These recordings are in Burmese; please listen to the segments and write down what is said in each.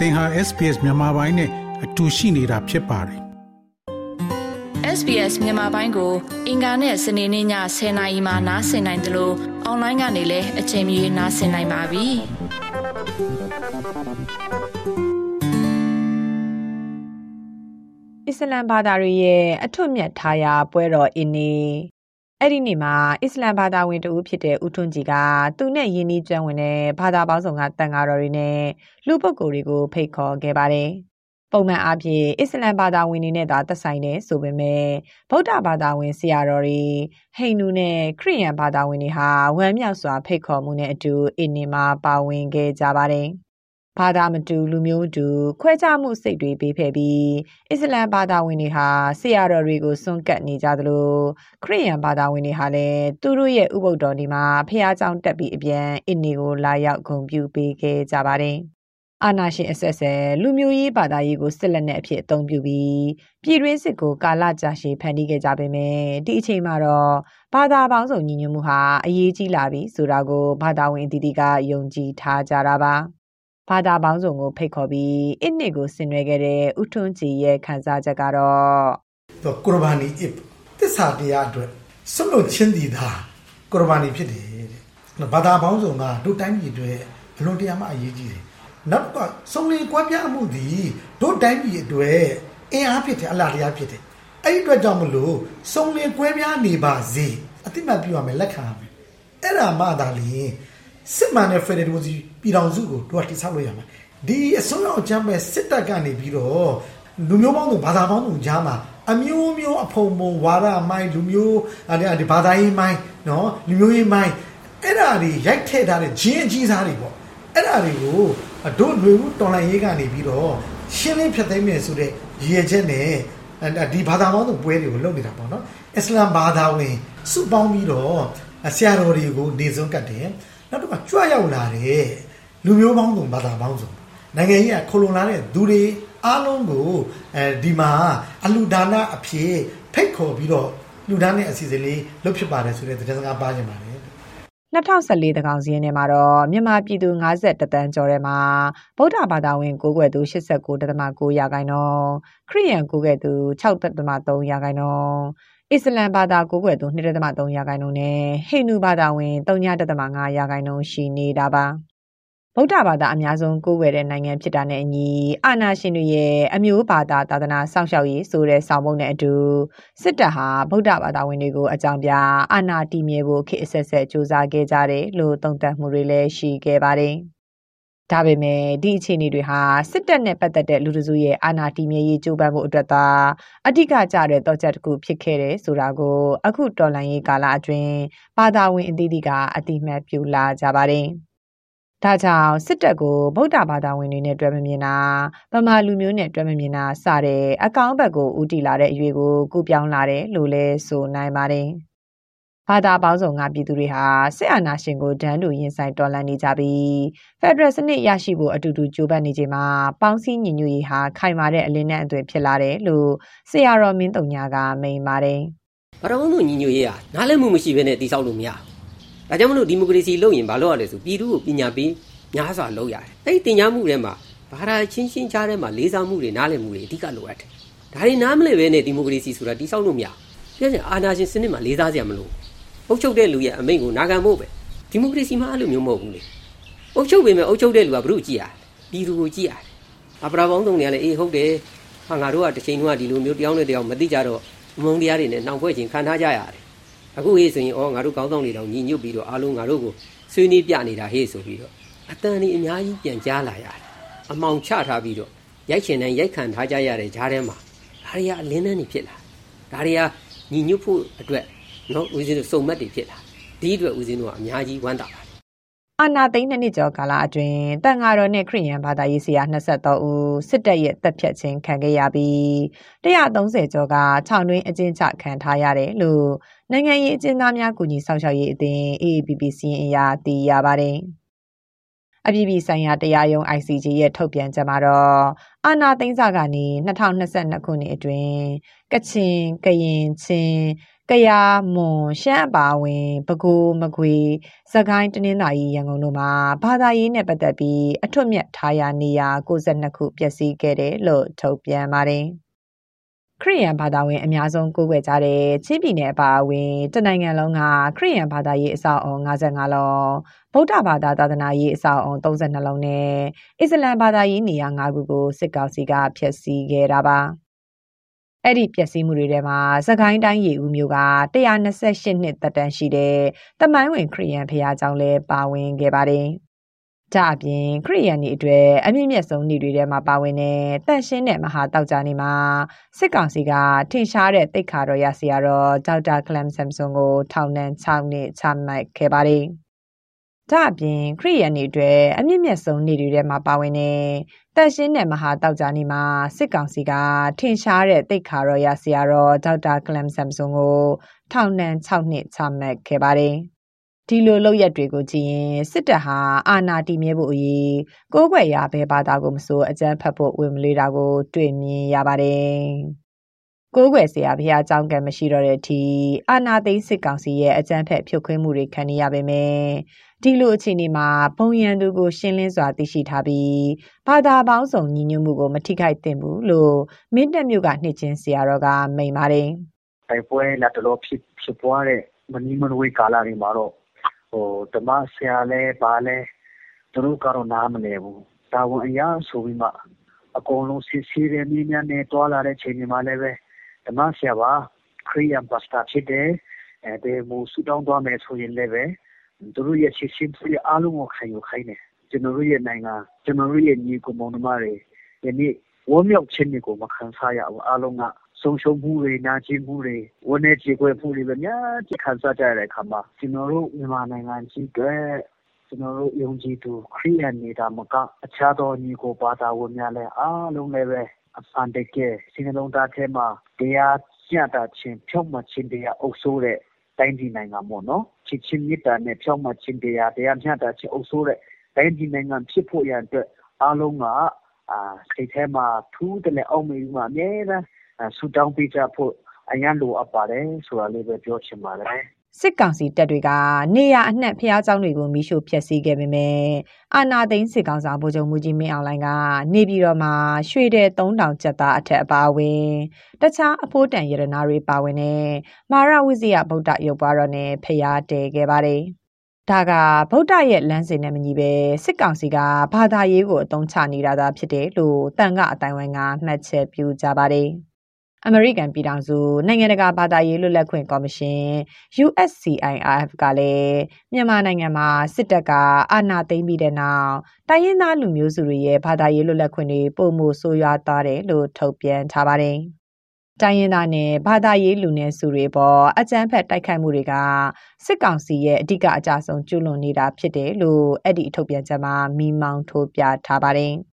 သင်ဟာ SPS မြန်မာပိုင်းနဲ့အတူရှိနေတာဖြစ်ပါတယ် SBS မြန်မာပိုင်းကို အင်ကာနဲ့စနေနေ့ည10:00နာရီမှနားဆင်နိုင်တယ်လို့အွန်လိုင်းကနေလည်းအချိန်မီနားဆင်နိုင်ပါပြီ။အစ္စလမ်ဘာသာတွေရဲ့အထွတ်မြတ်ထားရာပွဲတော်အင်းနေ အဲ့ဒီနေ့မှာအစ္စလမ်ဘာသာဝင်တဦးဖြစ်တဲ့ဦးထွန်းကြည်ကသူနဲ့ယင်းနှီးကျွမ်းဝင်တဲ့ဘာသာပေါင်းစုံကတန်ဃာတော်တွေနဲ့လူပုဂ္ဂိုလ်တွေကိုဖိတ်ခေါ်ခဲ့ပါတယ်။ပုံမှန်အားဖြင့်အစ္စလမ်ဘာသာဝင်တွေနဲ့သာသက်ဆိုင်တယ်ဆိုပေမဲ့ဗုဒ္ဓဘာသာဝင်ဆရာတော်တွေဟိန္ဒူနဲ့ခရစ်ယာန်ဘာသာဝင်တွေဟာဝမ်းမြောက်စွာဖိတ်ခေါ်မှုနဲ့အတူအင်းနေမှာပါဝင်ခဲ့ကြပါတယ်။ ဘာသာမတူ လူမျိုးမတူ ခွဲခြားမှုစိတ်တွေဘေးဖယ်ပြီး အစ္စလာမ်ဘာသာဝင်တွေဟာ ဆရာတော်တွေကို စွန့်ကပ်နေကြသလို ခရစ်ယာန်ဘာသာဝင်တွေဟာလည်း သူတို့ရဲ့ ဥပုသ်တော်နေ့မှာ ဘုရားကျောင်းတက်ပြီး အပြန် အစ်နေကို လာရောက် ဂုဏ်ပြုပေးခဲ့ကြပါတယ်။အာဏာရှင်အဆက်ဆက် လူမျိုးရေး ဘာသာရေးကို စစ်လက်နက်အဖြစ်အသုံးပြုပြီး ပြည်တွင်းစစ်ကို ကာလကြာရှည် ဖန်တီးခဲ့ကြပေမယ့် ဒီအချိန်မှာတော့ ဘာသာပေါင်းစုံ ညီညွတ်မှုဟာ အရေးကြီးလာပြီဆိုတာကို ဘာသာဝင်အသီးသီးက ယုံကြည်ထားကြတာပါ။ ဘာသာပေါင်းစုံကိုဖိတ်ခေါ်ပြီးအစ်နှစ်ကိုဆင်နွှဲခဲ့တဲ့ဥထွန်းကြည်ရဲ့ခန်းစားချက်ကတော့သူကုရဘာနီအစ်သစ္စာတရားအတွက်ဆွလွတ်ချင်းတည်တာကုရဘာနီဖြစ်တယ်တဲ့ဘာသာပေါင်းစုံကတို့တိုင်းပြည်အတွက်အလွန်တရာမှအရေးကြီးတယ်နောက်ကစုံလင်ကွဲပြားမှုသည်တို့တိုင်းပြည်အတွက်အင်အားဖြစ်တယ်အလားတရားဖြစ်တယ်အဲ့ဒီအတွက်ကြောင့်မလို့စုံလင်ကွဲပြားနေပါစေအတိမတ်ပြုရမယ်လက်ခံရမယ်အဲ့ဒါမှသာလျှင် စစ်မှန်တဲ့ဖက်ဒရယ်ဒီမိုကရေစီပြည်ထောင်စုကိုတို့ကတိဆောက်လို့ရမှာဒီအစွန်းရောက်ချမ်းပဲစစ်တပ်ကနေပြီးတော့လူမျိုးပေါင်းစုံဘာသာပေါင်းစုံကြားမှာအမျိုးမျိုးအဖုံဖုံဝါဒမိုင်းလူမျိုးအဲဒီဘာသာရေးမိုင်းနော်လူမျိုးရေးမိုင်းအဲ့ဒါတွေရိုက်ထည့်ထားတဲ့ဂျင်းအကြီးစားတွေပေါ့အဲ့ဒါတွေကိုတို့ຫນွေဦးတော်လိုင်းရေးကနေပြီးတော့ရှင်းလင်းဖြတ်သိမ်းမယ်ဆိုတဲ့ရည်ရွယ်ချက်နဲ့ဒီဘာသာပေါင်းစုံပွဲတွေကိုလုပ်နေတာပေါ့နော်အစ္စလာမ်ဘာသာဝင်စုပေါင်းပြီးတော့ဆရာတော်တွေကိုနေစွန်းကတ်တယ် နောက်တစ်ခါကြွရောက်လာတဲ့လူမျိုးပေါင်းစုံဘာသာပေါင်းစုံနိုင်ငံကြီးကခလုံလာတဲ့သူတွေအားလုံးကိုအဲဒီမှာအလူဒါနအဖြစ်ဖိတ်ခေါ်ပြီးတော့လူဒါနဲ့အစီအစဉ်လေးလုပ်ဖြစ်ပါတယ်ဆိုတဲ့သတင်းစကားပါကြပါတယ်2014တကောင်စီရင်ထဲမှာတော့မြန်မာပြည်သူ51တန်းကျော်ထဲမှာဗုဒ္ဓဘာသာဝင်ကိုးကွယ်သူ89.9ရာခိုင်နှုန်းခရစ်ယာန်ကိုးကွယ်သူ6.3ရာခိုင်နှုန်း အစ္စလမ်ဘာသာကိုးကွယ်သူ2.3ရာခိုင်နှုန်းနဲ့ဟိန္ဒူဘာသာဝင်3.5ရာခိုင်နှုန်းရှိနေတာပါဗုဒ္ဓဘာသာအများဆုံးကိုးကွယ်တဲ့နိုင်ငံဖြစ်တာနဲ့အညီအာဏာရှင်တွေရဲ့အမျိုးဘာသာသာသနာစောင့်ရှောက်ရေးဆိုတဲ့ဆောင်ပုဒ်နဲ့အတူစစ်တပ်ဟာဗုဒ္ဓဘာသာဝင်တွေကိုအကြောင်းပြအာဏာတည်မြဲဖို့ခေတ်အဆက်ဆက်စ조사ခဲ့ကြတယ်လို့သုံးသပ်မှုတွေလည်းရှိခဲ့ပါတယ်။ ဒါပေမဲ့ဒီအခြေအနေတွေဟာစစ်တပ်နဲ့ပတ်သက်တဲ့လူတစုရဲ့အာဏာတည်မြဲရေးကြိုးပမ်းမှုအတွက်သာအဓိကကျတဲ့တော့ချက်တစ်ခုဖြစ်ခဲ့တယ်ဆိုတာကိုအခုတော်လှန်ရေးကာလအတွင်းဘာသာဝင်အသီးသီးကအတိမတ်ပြုလာကြပါတယ်။ဒါကြောင့်စစ်တပ်ကိုဗုဒ္ဓဘာသာဝင်တွေနဲ့တွဲမမြင်တာဗမာလူမျိုးနဲ့တွဲမမြင်တာစတဲ့အကောင့်ဘက်ကိုဦးတည်လာတဲ့အရွေကိုကူပြောင်းလာတယ်လို့လဲဆိုနိုင်ပါတယ်။ ဘာသာပေါင်းစုံကပြည်သူတွေဟာစစ်အာဏာရှင်ကိုဒန်းတူရင်ဆိုင်တော်လှန်နေကြပြီးဖက်ဒရယ်စနစ်ရရှိဖို့အတူတူကြိုးပမ်းနေချိန်မှာပေါင်းစည်းညီညွတ်ရေးဟာခိုင်မာတဲ့အလင်းနဲ့အသွင်ဖြစ်လာတယ်လို့ဆရာတော်မင်းတုံညာကမိန်ပါတယ်။ဘာတော်တို့ညီညွတ်ရေးဟာနားလည်မှုမရှိဘဲနဲ့တိဆောက်လို့မရဘူး။ဒါကြောင့်မလို့ဒီမိုကရေစီလုပ်ရင်ဘာလို့ရလဲဆိုပြည်သူကိုပညာပေးများစွာလုပ်ရတယ်။အဲ့ဒီတင် जा မှုထဲမှာဘာသာချင်းချင်းကြားထဲမှာလေးစားမှုတွေနားလည်မှုတွေအဓိကလိုအပ်တယ်။ဒါတွေနားမလည်ဘဲနဲ့ဒီမိုကရေစီဆိုတာတိဆောက်လို့မရဘူး။ပြည့်စုံအာဏာရှင်စနစ်မှာလေးစားစရာမလိုဘူး အုပ်ချုပ်တဲ့လူရဲ့အမိန့်ကိုနာခံဖို့ပဲဒီမိုကရေစီမှာအဲ့လိုမျိုးမဟုတ်ဘူးလေအုပ်ချုပ်ပေမဲ့အုပ်ချုပ်တဲ့လူကဘု து ကြည့်ရပြည်သူကိုကြည့်ရတယ်အပရာပေါင်းတုံတွေကလည်းအေးဟုတ်တယ်ဟာငါတို့ကတစ်ချိန်လုံးကဒီလိုမျိုးတယောက်နဲ့တယောက်မသိကြတော့အမုန်းတရားတွေနဲ့နှောင်ဖွဲ့ခြင်းခံထားကြရတယ်အခုဟေးဆိုရင်ဩငါတို့ကောင်းဆောင်တွေတောင်ညီညွတ်ပြီးတော့အားလုံးငါတို့ကိုဆွေးနွေးပြနေတာဟေးဆိုပြီးတော့အတန်ဒီအများကြီးပြန်ကြားလာရတယ်အမောင်ချထားပြီးတော့ရိုက်ချင်တိုင်းရိုက်ခံထားကြရတဲ့ဂျားထဲမှာဒါတွေကအလင်းတန်းနေဖြစ်လာဒါတွေကညီညွတ်ဖို့အတွက် နော်ဦးဇင်းတို့စုံမက်တွေဖြစ်လာဒီအတွက်ဦးဇင်းတို့ကအများကြီးဝမ်းသာပါတယ်အာနာသိန်းနှစ်နှစ်ကျော်ကာလအတွင်းတန်ဃာတော်နဲ့ခရစ်ယာန်ဘာသာရေးဆရာ23ဦးစစ်တပ်ရဲ့တပ်ဖြတ်ခြင်းခံခဲ့ရပြီး130ကျော်ကခြောက်တွင်းအကျဉ်းချခံထားရတယ်လို့နိုင်ငံရေးအကျဉ်းသားများကူညီဆောင်ရှောက်ရေးအသင်း AAPP စီရင်အရာသိရပါတယ်။ အပြည်ပြည်ဆိုင်ရာတရားရုံး ICJ ရဲ့ထုတ်ပြန်ချက်မှာတော့အာနာသိန်းစာကနေ2022ခုနှစ်အတွင်းကချင်၊ကရင်၊ချင်းကယားမွန်ရှမ်းအပါအဝင်ပဲခူးမကွေစကိုင်းတနင်္သာရီရန်ကုန်တို့မှာဘာသာရေးနဲ့ပတ်သက်ပြီးအထွတ်မြတ်ထားရာနေရာ62ခုပျက်စီးခဲ့တယ်လို့ထုတ်ပြန်ပါတယ် ခရိယန်ဘာသာဝင် အများဆုံးကိုးကွယ်ကြတဲ့ ချင်းပြည်နယ်အပါအဝင် တနိုင်ငံလုံးက ခရိယန်ဘာသာရေး အဆောက်အုံ55လုံး ဗုဒ္ဓဘာသာ သာသနာရေး အဆောက်အုံ32လုံးနဲ့ အစ္စလမ်ဘာသာရေး နေရာ5ခုကို စစ်ကောင်စီက ဖျက်ဆီးခဲ့တာပါ အဲ့ဒီပျက်စီးမှုတွေထဲမှာစကိုင်းတိုင်း ရေဦးမြို့က128နှစ် သက်တမ်းရှိတဲ့တမိုင်းဝင် ခရီးယန်ဖရားကျောင်းလည်း ပါဝင်ခဲ့ပါတယ်။ ဒါအပြင်ခရီးယန်တွေအတွက်အမြင့်မြတ်ဆုံးနေ့တွေထဲမှာပါဝင်တဲ့တန့်ရှင်းတဲ့မဟာတောက်ကြနေမှာစစ်ကောင်စီကထင်ရှားတဲ့တိတ်ခါတော်ရစီရတော့ဒေါက်တာကလမ်ဆမ်ဆွန်ကိုထောင်ဒဏ်6နှစ်ချမှတ်ခဲ့ပါတယ်။ဒါအပြင်ခရိယန်တွေအတွက်အမြင့်မြတ်ဆုံးနေ့တွေထဲမှာပါဝင်တဲ့တန်ရှင်းတဲ့မဟာတောက်ကြနေမှာစစ်ကောင်စီကထင်ရှားတဲ့တိတ်ခါရောရဆရာတော်ဒေါက်တာကလမ်ဆမ်ဆွန်ကိုထောင်ဒဏ်6နှစ်ချမှတ်ခဲ့ပါတယ်။ ဒီလိုလောက်ရက်တွေကိုကြည့်ရင်စစ်တပ်ဟာအာဏာတည်မြဲဖို့အရေးကိုးကွယ်ရာဘဲဘာသာကိုမဆိုအကြမ်းဖက်ဖို့ဝင်မလေးတာကို တွေ့မြင်ရပါတယ်။ကိုးကွယ်စရာဘုရားကျောင်းကမရှိတော့တဲ့အထိအာနာသိန်းစစ်ကောင်စီရဲ့အကြမ်းဖက်ဖြုတ်ခွင်းမှုတွေခံနေရပေမဲ့ဒီလိုအခြေအနေမှာဘုံရန်သူကိုရှင်းလင်းစွာသိရှိထားပြီးဘာသာပေါင်းစုံညီညွတ်မှုကိုမထိခိုက်သင့်ဘူးလို့မင်းတပ်မြို့ကနှစ်ချင်းဆရာတော်ကမိန့်ပါတယ်။တိုက်ပွဲလက်တလောဖြစ်ဖြစ်ပွားတဲ့မနီမနဝေးကာလတွေမှာတော့ ဟိုဓမ္မဆရာလဲဘာလဲသူတို့ကတော့နားမလဲဘူး။တာဝန်အရာဆိုပြီးမှအကုန်လုံးစစ်ဆေးတဲ့မြင်းများနဲ့တွာလာတဲ့ချိန်တွေမှာလည်းပဲဓမ္မဆရာပါခရီးယန်ပစတာဖြစ်တယ်။အဲဒီမူဆူတောင်းသွားမယ်ဆိုရင်လည်းပဲသူတို့ရဲ့ချစ်ချင်းတွေအားလုံးကိုခံယူခိုင်းတယ်ကျွန်တော်တို့ရဲ့နိုင်ငံကျွန်တော်တို့ရဲ့ညီကိုမောင်နှမတွေယနေ့ဝမ်းမြောက်ခြင်းတွေကိုမခံစားရဘူးအားလုံးက ဆုံးရှုံးမှုတွေနာကျင်မှုတွေဝန်းနေကြေကွဲမှုတွေပဲများကြီးခံစားကြရတဲ့အခါမှာကျွန်တော်တို့မြန်မာနိုင်ငံကြီးအတွက်ကျွန်တော်တို့ယုံကြည်သူခရိယန်နေတာမကအခြားသောညီကိုဘာသာဝင်များလည်းအားလုံးလည်းပဲအဖန်တကယ်စင်လုံးသားထဲမှာတရားကျတာချင်းဖြောက်မှချင်းတရားအုပ်ဆိုးတဲ့တိုင်းပြည်နိုင်ငံပေါ့နော်ချစ်ချင်းမေတ္တာနဲ့ဖြောင့်မတ်ခြင်းတရားတရားမျှတခြင်းအုပ်စိုးတဲ့တိုင်းပြည်နိုင်ငံဖြစ်ဖို့ရန်အတွက်အားလုံးကအာစိတ်ထဲမှာထူးတဲ့အောင်မေးမှအမြဲတမ်း ဆူတောင်းပေးကြဖို့အရန်လိုအပ်ပါတယ်ဆိုတာလေးပဲပြောချင်ပါတယ်စစ်ကောင်စီတပ်တွေကနေရအနှံ့ဖျားเจ้าတွေကိုမိရှို့ဖျက်ဆီးခဲ့ပေမဲ့အာနာသိန်းစစ်ကောင်စာဗိုလ်ချုပ်မူကြီးမင်းအောင်လှိုင်ကနေပြည်တော်မှာရွှေတဲ့3000ကျပ်သားအထက်အပါအဝင်တခြားအဖိုးတန်ရတနာတွေပါဝင်တဲ့မာရဝိဇ္ဇယဗုဒ္ဓရုပ်ပွားတော်နဲ့ဖျားတဲခဲ့ပါတယ်။ဒါကဗုဒ္ဓရဲ့လမ်းစဉ်နဲ့မညီပဲစစ်ကောင်စီကဘာသာရေးကိုအသုံးချနေတာသာဖြစ်တယ်လို့တန်ကအတိုင်းဝိုင်းကမှတ်ချက်ပြုကြပါတယ်။ အမေရိကန်ပြည်ထောင်စုနိုင်ငံတကာဘာသာရေးလွတ်လပ်ခွင့်ကော်မရှင် USCIRF ကလည်းမြန်မာနိုင်ငံမှာစစ်တပ်ကအာဏာသိမ်းပြီးတဲ့နောက်တိုင်းရင်းသားလူမျိုးစုတွေရဲ့ဘာသာရေးလွတ်လပ်ခွင့်တွေပုံမှုဆိုးရွားသွားတယ်လို့ထုတ်ပြန်ထားပါတယ်။တိုင်းရင်းသားနဲ့ဘာသာရေးလူနည်းစုတွေပေါ်အကြမ်းဖက်တိုက်ခိုက်မှုတွေကစစ်ကောင်စီရဲ့အဓိကအကြဆုံးကျူးလွန်နေတာဖြစ်တယ်လို့အဲ့ဒီထုတ်ပြန်ချက်မှာမိမောင်းထိုးပြထားပါတယ်။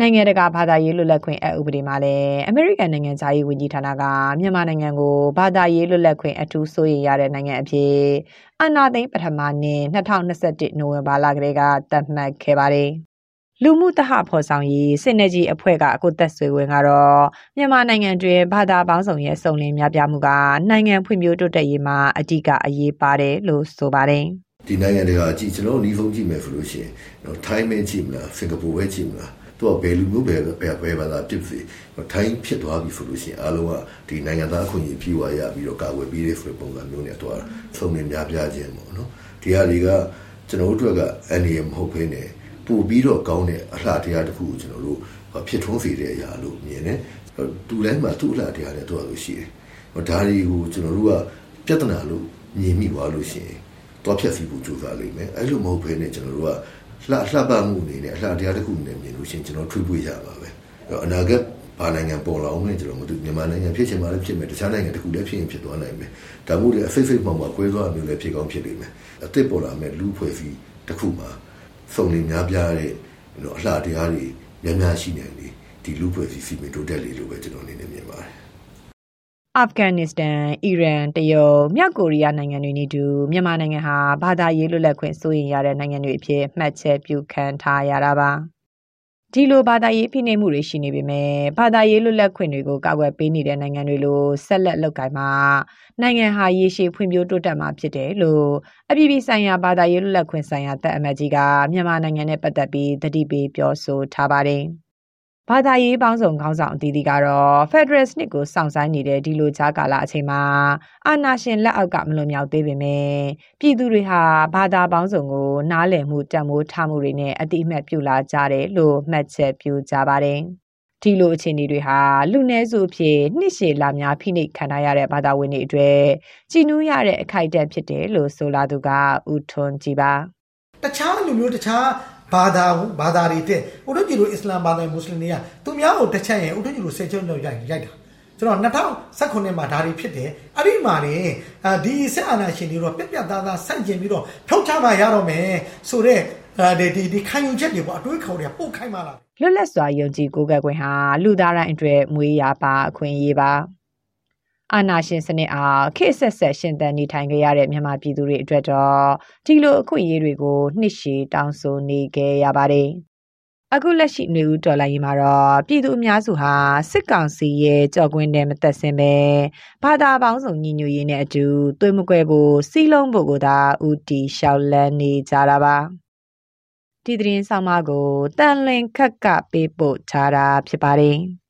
နိုင်ငံတကာဘာသာရေးလွတ်လပ်ခွင့်အဥပဒေမှာလည်းအမေရိကန်နိုင်ငံသားရေးဝန်ကြီးဌာနကမြန်မာနိုင်ငံကိုဘာသာရေးလွတ်လပ်ခွင့်အထူးဆိုရင်ရတဲ့နိုင်ငံအဖြစ်အာဏာသိမ်းပထမနှစ်2021နိုဝင်ဘာလကလေးကသတ်မှတ်ခဲ့ပါတယ်။လူမှုတဟဖော်ဆောင်ရေးစစ်နယ်ကြီးအဖွဲ့ကအခုသက်ဆွေဝင်ကတော့မြန်မာနိုင်ငံတွင်ဘာသာပေါင်းစုံရဲ့စုံလင်များပြားမှုကနိုင်ငံဖွံ့ဖြိုးတိုးတက်ရေးမှာအဓိကအရေးပါတယ်လို့ဆိုပါတယ်။ဒီနိုင်ငံတွေကကြည့်ကျွန်တော်ဒီဖုန်းကြည့်မယ်ဆိုလို့ရှိရင်တော့ထိုင်းမဲကြည့်မလားစင်ကာပူပဲကြည့်မလား သူကဘယ်လူမျိုးပဲဘယ်ဘယ်ဘာသာဖြစ်စေထိုင်းဖြစ်သွားပြီဆိုလို့ရှိရင်အားလုံးကဒီနိုင်ငံသားအခွင့်အရေးပြေဝရပြီးတော့ကာကွယ်ပြီးတဲ့ဆိုတဲ့ပုံစံမျိုးနဲ့တော့သုံးနေများပြားခြင်းပေါ့နော်ဒီဟာတွေကကျွန်တော်တို့ကအန်ဒီမဟုတ်ဘဲနဲ့ပို့ပြီးတော့ကောင်းတဲ့အလှတရားတစ်ခုကိုကျွန်တော်တို့ဖြစ်ထွန်းစေတဲ့အရာလို့မြင်တယ်တူတိုင်းမှာသူ့အလှတရားနဲ့တော့လို့ရှိတယ်ဒါတွေကိုကျွန်တော်တို့ကပြဿနာလို့မြင်မိသွားလို့ရှိရင်တော့ဖြတ်စီဖို့ကြိုးစားလိမ့်မယ်အဲ့လိုမဟုတ်ဘဲနဲ့ကျွန်တော်တို့က လှလှပမှုအနေနဲ့အလှတရားတစ်ခုနဲ့မြင်လို့ရှိရင်ကျွန်တော်ထွေးပွေးရပါပဲအနာဂတ်ဘာနိုင်ငံပေါ်လာအောင်လဲကျွန်တော်မသိမြန်မာနိုင်ငံဖြစ်ချင်မှလည်းဖြစ်မယ်တခြားနိုင်ငံတစ်ခုလည်းဖြစ်ရင်ဖြစ်သွားနိုင်မယ်ဒါမှမဟုတ်အဖိတ်ဖိတ်မှမှကွဲသွားမျိုးလည်းဖြစ်ကောင်းဖြစ်လိမ့်မယ်အသစ်ပေါ်လာမဲ့လူဖွဲ့စည်းတစ်ခုမှာစုံလင်များပြားတဲ့ကျွန်တော်အလှတရားတွေများများရှိနေတယ်ဒီလူဖွဲ့စည်းစီမံတိုးတက်လေလို့ပဲကျွန်တော်အနေနဲ့မြင်ပါတယ် အာဖဂန်နစ္စတန်၊အီရန်၊တရုတ်၊မြောက်ကိုရီးယားနိုင်ငံတွေနဲ့အတူမြန်မာနိုင်ငံဟာဘာသာရေးလွတ်လပ်ခွင့်စိုးရိမ်ရတဲ့နိုင်ငံတွေအဖြစ်မှတ်ချက်ပြုခံထားရတာပါဒီလိုဘာသာရေးဖိနှိပ်မှုတွေရှိနေပေမဲ့ဘာသာရေးလွတ်လပ်ခွင့်တွေကိုကာကွယ်ပေးနေတဲ့နိုင်ငံတွေလိုဆက်လက်လုပ်ကိုင်မှာနိုင်ငံဟာရေရှည်ဖွံ့ဖြိုးတိုးတက်မှာဖြစ်တယ်လို့အပြည်ပြည်ဆိုင်ရာဘာသာရေးလွတ်လပ်ခွင့်ဆိုင်ရာတပ်အမတ်ကြီးကမြန်မာနိုင်ငံနဲ့ပတ်သက်ပြီးတတိပေးပြောဆိုထားပါတယ်။ ဘာသာရေးပေါင်းစုံခေါင်းဆောင်အသီးသီးကတော့ Federal စနစ်ကိုစောင့်ဆိုင်နေတဲ့ဒီလိုကြားကာလအချိန်မှာအာဏာရှင်လက်အောက်ကမလွန်မြောက်သေးပေမဲ့ပြည်သူတွေဟာဘာသာပေါင်းစုံကိုနားလည်မှုတံမိုးထားမှုတွေနဲ့အတိအမှတ်ပြုလာကြတယ်လို့မှတ်ချက်ပြုကြပါတယ်။ဒီလိုအခြေအနေတွေဟာလူနည်းစုအဖြစ်နှစ်ရှည်လာများဖိနှိပ်ခံရတဲ့ဘာသာဝင်တွေအတွက်ကြည်နူးရတဲ့အခိုက်အတန့်ဖြစ်တယ်လို့ဆိုလာသူကဦးထွန်းကြည်ပါတခြားလူမျိုးတခြား ဘာသာဘာသာတွေတဲ့ဦးထွန်းကြည်တို့အစ္စလာမ်ဘာသာမွတ်စလင်တွေကသူများကိုတစ်ချက်ရင်ဦးထွန်းကြည်တို့ဆယ်ချုပ်လောက်ရိုက်ရိုက်တာကျွန်တော်2019မှာဒါတွေဖြစ်တယ်အဲ့ဒီမှာနေဒီစစ်အာဏာရှင်တွေတော့ပြက်ပြက်သားသားဆန့်ကျင်ပြီးတော့ဖြုတ်ချမှရတော့မယ်ဆိုတော့ဒီဒီဒီခံယူချက်တွေပေါ့အတွေးခေါ်တွေကပို့ခိုင်းမှလာလွတ်လပ်စွာယုံကြည်ကိုးကွယ်ခွင့်ဟာလူသားတိုင်းအတွက်မွေးရာပါအခွင့်အရေးပါ အာနာရှင်စနစ်အားခေတ်ဆက်ဆက်ရှင်သန်နေထိုင်ခဲ့ရတဲ့မြန်မာပြည်သူတွေအတွက်တော့ဒီလိုအခွင့်အရေးတွေကိုနှစ်ရှည်တောင်းဆိုနေခဲ့ရပါတယ်။အခုလက်ရှိနေဦးတော်လိုင်းရင်မှာတော့ပြည်သူအများစုဟာစစ်ကောင်စီရဲ့ကြော်ကွင်းနဲ့မသက်ဆင်ပဲဘာသာပေါင်းစုံညီညွတ်ရေးနဲ့အတူသွေးမကွဲဖို့စီးလုံးဖို့ကိုသာဥတီလျှောက်လန်းနေကြတာပါ။ဒီသတင်းဆောင်မကိုတန်လင်ခက်ကပေးပို့ထားတာဖြစ်ပါတယ်။